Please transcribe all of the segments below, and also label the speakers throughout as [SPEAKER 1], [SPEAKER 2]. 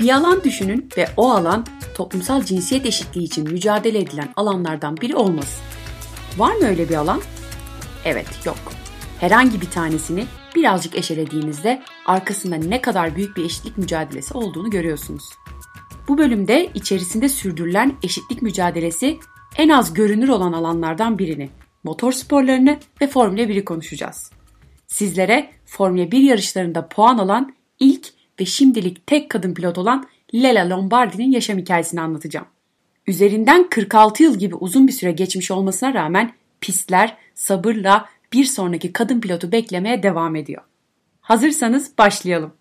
[SPEAKER 1] Bir alan düşünün ve o alan toplumsal cinsiyet eşitliği için mücadele edilen alanlardan biri olmasın. Var mı öyle bir alan? Evet, yok. Herhangi bir tanesini birazcık eşelediğinizde arkasında ne kadar büyük bir eşitlik mücadelesi olduğunu görüyorsunuz. Bu bölümde içerisinde sürdürülen eşitlik mücadelesi en az görünür olan alanlardan birini, motor sporlarını ve Formula 1'i konuşacağız. Sizlere Formula 1 yarışlarında puan alan ilk ve şimdilik tek kadın pilot olan Lela Lombardi'nin yaşam hikayesini anlatacağım. Üzerinden 46 yıl gibi uzun bir süre geçmiş olmasına rağmen pistler sabırla bir sonraki kadın pilotu beklemeye devam ediyor. Hazırsanız başlayalım.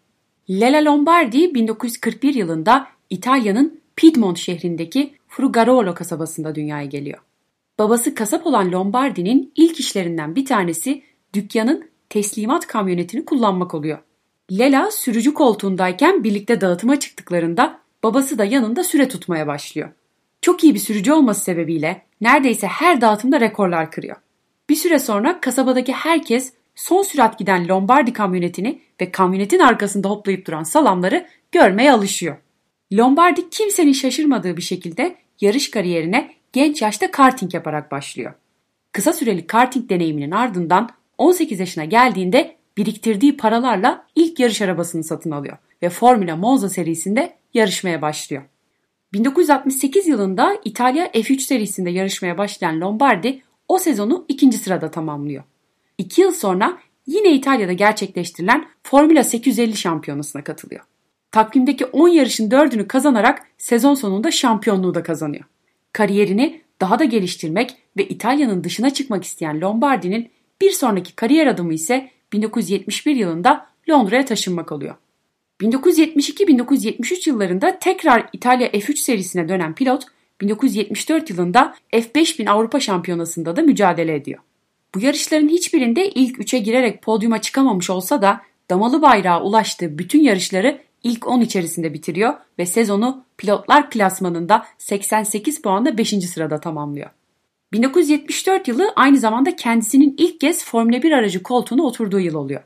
[SPEAKER 1] Lela Lombardi 1941 yılında İtalya'nın Piedmont şehrindeki Frugarolo kasabasında dünyaya geliyor. Babası kasap olan Lombardi'nin ilk işlerinden bir tanesi dükkanın teslimat kamyonetini kullanmak oluyor. Lela sürücü koltuğundayken birlikte dağıtıma çıktıklarında babası da yanında süre tutmaya başlıyor. Çok iyi bir sürücü olması sebebiyle neredeyse her dağıtımda rekorlar kırıyor. Bir süre sonra kasabadaki herkes son sürat giden Lombardi kamyonetini ve kamyonetin arkasında hoplayıp duran salamları görmeye alışıyor. Lombardi kimsenin şaşırmadığı bir şekilde yarış kariyerine genç yaşta karting yaparak başlıyor. Kısa süreli karting deneyiminin ardından 18 yaşına geldiğinde biriktirdiği paralarla ilk yarış arabasını satın alıyor ve Formula Monza serisinde yarışmaya başlıyor. 1968 yılında İtalya F3 serisinde yarışmaya başlayan Lombardi o sezonu ikinci sırada tamamlıyor. İki yıl sonra yine İtalya'da gerçekleştirilen Formula 850 şampiyonasına katılıyor. Takvimdeki 10 yarışın 4'ünü kazanarak sezon sonunda şampiyonluğu da kazanıyor. Kariyerini daha da geliştirmek ve İtalya'nın dışına çıkmak isteyen Lombardi'nin bir sonraki kariyer adımı ise 1971 yılında Londra'ya taşınmak oluyor. 1972-1973 yıllarında tekrar İtalya F3 serisine dönen pilot 1974 yılında F5000 Avrupa Şampiyonası'nda da mücadele ediyor. Bu yarışların hiçbirinde ilk 3'e girerek podyuma çıkamamış olsa da damalı bayrağa ulaştığı bütün yarışları ilk 10 içerisinde bitiriyor ve sezonu pilotlar klasmanında 88 puanla 5. sırada tamamlıyor. 1974 yılı aynı zamanda kendisinin ilk kez Formula 1 aracı koltuğuna oturduğu yıl oluyor.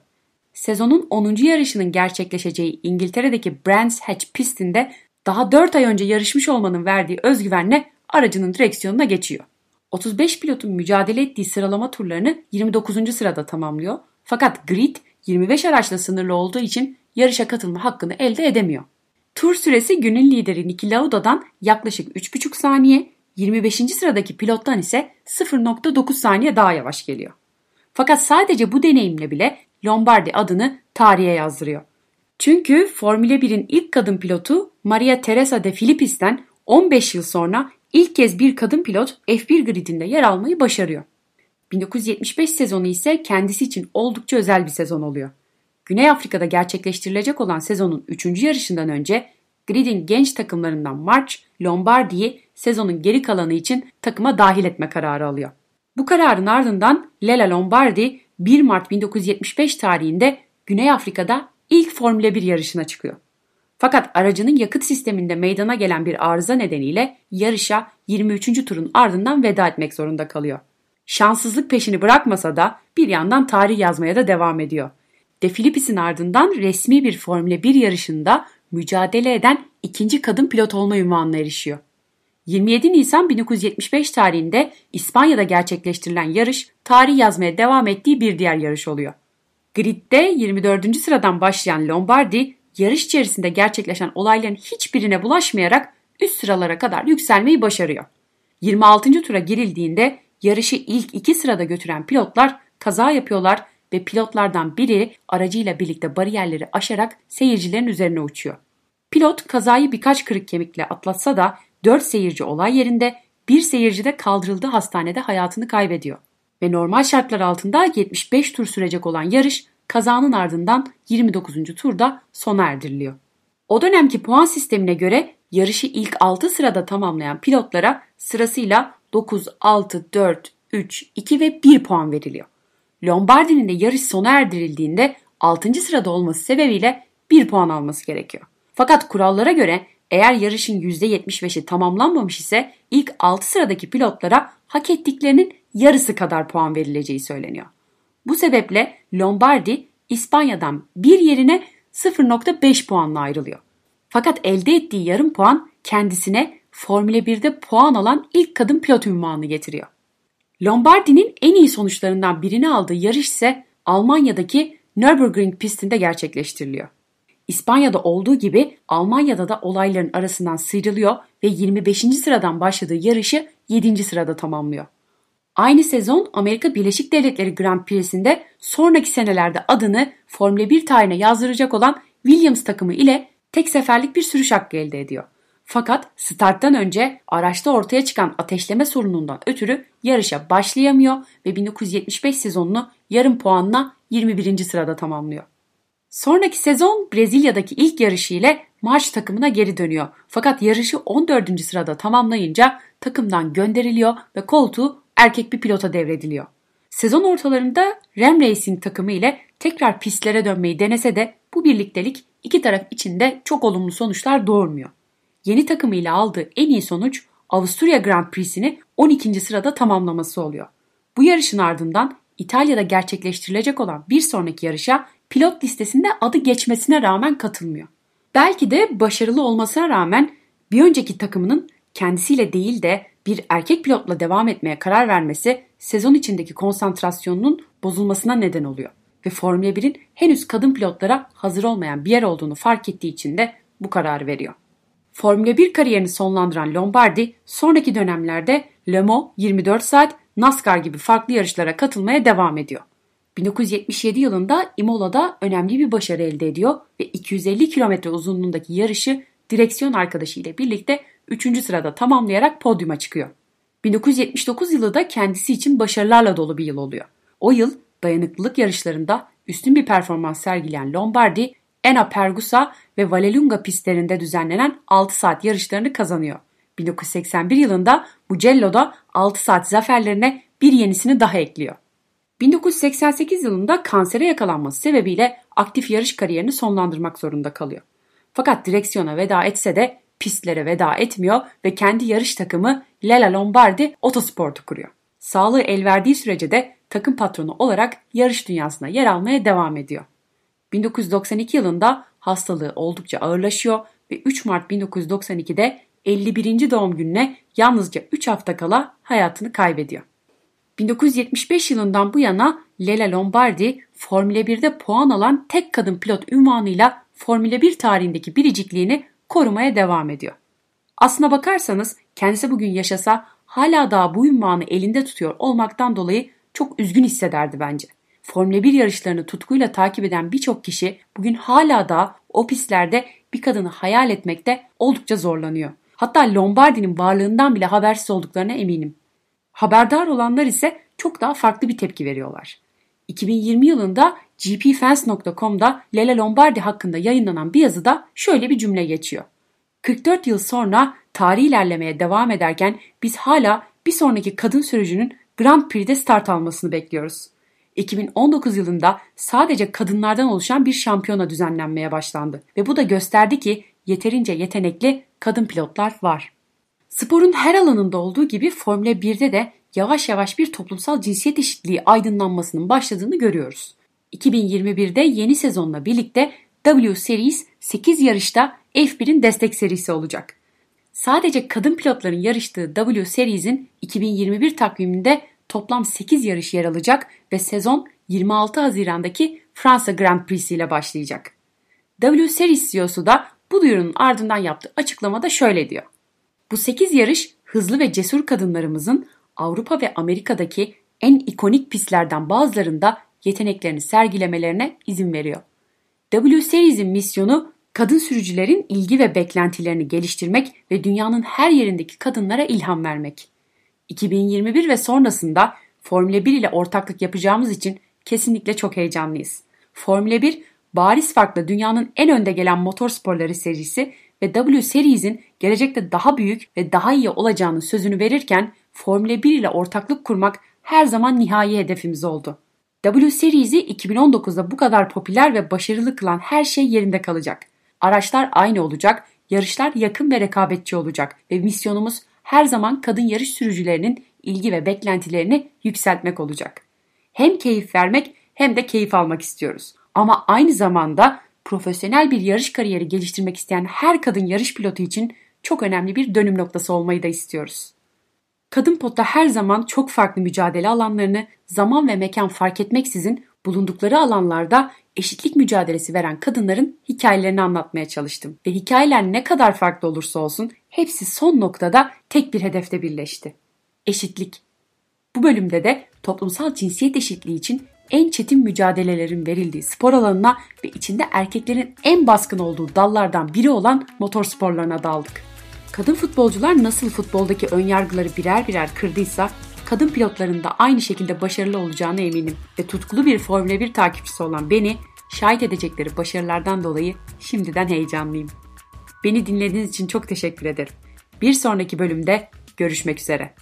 [SPEAKER 1] Sezonun 10. yarışının gerçekleşeceği İngiltere'deki Brands Hatch pistinde daha 4 ay önce yarışmış olmanın verdiği özgüvenle aracının direksiyonuna geçiyor. 35 pilotun mücadele ettiği sıralama turlarını 29. sırada tamamlıyor. Fakat grid 25 araçla sınırlı olduğu için yarışa katılma hakkını elde edemiyor. Tur süresi günün lideri Niki Lauda'dan yaklaşık 3,5 saniye, 25. sıradaki pilottan ise 0,9 saniye daha yavaş geliyor. Fakat sadece bu deneyimle bile Lombardi adını tarihe yazdırıyor. Çünkü Formula 1'in ilk kadın pilotu Maria Teresa de Filippis'ten 15 yıl sonra ilk kez bir kadın pilot F1 gridinde yer almayı başarıyor. 1975 sezonu ise kendisi için oldukça özel bir sezon oluyor. Güney Afrika'da gerçekleştirilecek olan sezonun 3. yarışından önce gridin genç takımlarından March, Lombardi'yi sezonun geri kalanı için takıma dahil etme kararı alıyor. Bu kararın ardından Lela Lombardi 1 Mart 1975 tarihinde Güney Afrika'da ilk Formula 1 yarışına çıkıyor. Fakat aracının yakıt sisteminde meydana gelen bir arıza nedeniyle yarışa 23. turun ardından veda etmek zorunda kalıyor. Şanssızlık peşini bırakmasa da bir yandan tarih yazmaya da devam ediyor. De Filippis'in ardından resmi bir Formula 1 yarışında mücadele eden ikinci kadın pilot olma ünvanına erişiyor. 27 Nisan 1975 tarihinde İspanya'da gerçekleştirilen yarış tarih yazmaya devam ettiği bir diğer yarış oluyor. Grid'de 24. sıradan başlayan Lombardi yarış içerisinde gerçekleşen olayların hiçbirine bulaşmayarak üst sıralara kadar yükselmeyi başarıyor. 26. tura girildiğinde yarışı ilk iki sırada götüren pilotlar kaza yapıyorlar ve pilotlardan biri aracıyla birlikte bariyerleri aşarak seyircilerin üzerine uçuyor. Pilot kazayı birkaç kırık kemikle atlatsa da 4 seyirci olay yerinde, bir seyirci de kaldırıldığı hastanede hayatını kaybediyor. Ve normal şartlar altında 75 tur sürecek olan yarış kazanın ardından 29. turda sona erdiriliyor. O dönemki puan sistemine göre yarışı ilk 6 sırada tamamlayan pilotlara sırasıyla 9, 6, 4, 3, 2 ve 1 puan veriliyor. Lombardi'nin de yarış sona erdirildiğinde 6. sırada olması sebebiyle 1 puan alması gerekiyor. Fakat kurallara göre eğer yarışın %75'i tamamlanmamış ise ilk 6 sıradaki pilotlara hak ettiklerinin yarısı kadar puan verileceği söyleniyor. Bu sebeple Lombardi İspanya'dan bir yerine 0.5 puanla ayrılıyor. Fakat elde ettiği yarım puan kendisine Formula 1'de puan alan ilk kadın pilot ünvanını getiriyor. Lombardi'nin en iyi sonuçlarından birini aldığı yarış ise Almanya'daki Nürburgring pistinde gerçekleştiriliyor. İspanya'da olduğu gibi Almanya'da da olayların arasından sıyrılıyor ve 25. sıradan başladığı yarışı 7. sırada tamamlıyor. Aynı sezon Amerika Birleşik Devletleri Grand Prix'sinde sonraki senelerde adını Formula 1 tarihine yazdıracak olan Williams takımı ile tek seferlik bir sürüş hakkı elde ediyor. Fakat starttan önce araçta ortaya çıkan ateşleme sorunundan ötürü yarışa başlayamıyor ve 1975 sezonunu yarım puanla 21. sırada tamamlıyor. Sonraki sezon Brezilya'daki ilk yarışı ile Marş takımına geri dönüyor. Fakat yarışı 14. sırada tamamlayınca takımdan gönderiliyor ve koltuğu erkek bir pilota devrediliyor. Sezon ortalarında Ram Racing takımı ile tekrar pistlere dönmeyi denese de bu birliktelik iki taraf için de çok olumlu sonuçlar doğurmuyor. Yeni takımıyla aldığı en iyi sonuç Avusturya Grand Prix'sini 12. sırada tamamlaması oluyor. Bu yarışın ardından İtalya'da gerçekleştirilecek olan bir sonraki yarışa pilot listesinde adı geçmesine rağmen katılmıyor. Belki de başarılı olmasına rağmen bir önceki takımının kendisiyle değil de bir erkek pilotla devam etmeye karar vermesi sezon içindeki konsantrasyonunun bozulmasına neden oluyor ve Formula 1'in henüz kadın pilotlara hazır olmayan bir yer olduğunu fark ettiği için de bu kararı veriyor. Formula 1 kariyerini sonlandıran Lombardi sonraki dönemlerde Le Mans 24 saat, NASCAR gibi farklı yarışlara katılmaya devam ediyor. 1977 yılında Imola'da önemli bir başarı elde ediyor ve 250 kilometre uzunluğundaki yarışı direksiyon arkadaşı ile birlikte 3. sırada tamamlayarak podyuma çıkıyor. 1979 yılı da kendisi için başarılarla dolu bir yıl oluyor. O yıl dayanıklılık yarışlarında üstün bir performans sergileyen Lombardi, Enna Pergusa ve Vallelunga pistlerinde düzenlenen 6 saat yarışlarını kazanıyor. 1981 yılında Mugello'da 6 saat zaferlerine bir yenisini daha ekliyor. 1988 yılında kansere yakalanması sebebiyle aktif yarış kariyerini sonlandırmak zorunda kalıyor. Fakat direksiyona veda etse de pistlere veda etmiyor ve kendi yarış takımı Lela Lombardi Otosport'u kuruyor. Sağlığı el verdiği sürece de takım patronu olarak yarış dünyasına yer almaya devam ediyor. 1992 yılında hastalığı oldukça ağırlaşıyor ve 3 Mart 1992'de 51. doğum gününe yalnızca 3 hafta kala hayatını kaybediyor. 1975 yılından bu yana Lela Lombardi Formula 1'de puan alan tek kadın pilot ünvanıyla Formula 1 tarihindeki biricikliğini korumaya devam ediyor. Aslına bakarsanız kendisi bugün yaşasa hala daha bu ünvanı elinde tutuyor olmaktan dolayı çok üzgün hissederdi bence. Formula 1 yarışlarını tutkuyla takip eden birçok kişi bugün hala da o pistlerde bir kadını hayal etmekte oldukça zorlanıyor. Hatta Lombardi'nin varlığından bile habersiz olduklarına eminim. Haberdar olanlar ise çok daha farklı bir tepki veriyorlar. 2020 yılında gpfans.com'da Lela Lombardi hakkında yayınlanan bir yazıda şöyle bir cümle geçiyor. 44 yıl sonra tarih ilerlemeye devam ederken biz hala bir sonraki kadın sürücünün Grand Prix'de start almasını bekliyoruz. 2019 yılında sadece kadınlardan oluşan bir şampiyona düzenlenmeye başlandı ve bu da gösterdi ki yeterince yetenekli kadın pilotlar var. Sporun her alanında olduğu gibi Formula 1'de de yavaş yavaş bir toplumsal cinsiyet eşitliği aydınlanmasının başladığını görüyoruz. 2021'de yeni sezonla birlikte W Series 8 yarışta F1'in destek serisi olacak. Sadece kadın pilotların yarıştığı W Series'in 2021 takviminde toplam 8 yarış yer alacak ve sezon 26 Haziran'daki Fransa Grand Prix ile başlayacak. W Series CEO'su da bu duyurunun ardından yaptığı açıklamada şöyle diyor. Bu 8 yarış hızlı ve cesur kadınlarımızın Avrupa ve Amerika'daki en ikonik pistlerden bazılarında yeteneklerini sergilemelerine izin veriyor. W Series'in misyonu kadın sürücülerin ilgi ve beklentilerini geliştirmek ve dünyanın her yerindeki kadınlara ilham vermek. 2021 ve sonrasında Formula 1 ile ortaklık yapacağımız için kesinlikle çok heyecanlıyız. Formula 1 bariz farkla dünyanın en önde gelen motorsporları serisi ve W Series'in gelecekte daha büyük ve daha iyi olacağını sözünü verirken Formula 1 ile ortaklık kurmak her zaman nihai hedefimiz oldu. W Series'i 2019'da bu kadar popüler ve başarılı kılan her şey yerinde kalacak. Araçlar aynı olacak, yarışlar yakın ve rekabetçi olacak ve misyonumuz her zaman kadın yarış sürücülerinin ilgi ve beklentilerini yükseltmek olacak. Hem keyif vermek hem de keyif almak istiyoruz. Ama aynı zamanda profesyonel bir yarış kariyeri geliştirmek isteyen her kadın yarış pilotu için çok önemli bir dönüm noktası olmayı da istiyoruz. Kadın potta her zaman çok farklı mücadele alanlarını zaman ve mekan fark etmeksizin bulundukları alanlarda eşitlik mücadelesi veren kadınların hikayelerini anlatmaya çalıştım. Ve hikayeler ne kadar farklı olursa olsun hepsi son noktada tek bir hedefte birleşti. Eşitlik. Bu bölümde de toplumsal cinsiyet eşitliği için en çetin mücadelelerin verildiği spor alanına ve içinde erkeklerin en baskın olduğu dallardan biri olan motor sporlarına daldık. Kadın futbolcular nasıl futboldaki önyargıları birer birer kırdıysa kadın pilotların da aynı şekilde başarılı olacağına eminim ve tutkulu bir Formula 1 takipçisi olan beni şahit edecekleri başarılardan dolayı şimdiden heyecanlıyım. Beni dinlediğiniz için çok teşekkür ederim. Bir sonraki bölümde görüşmek üzere.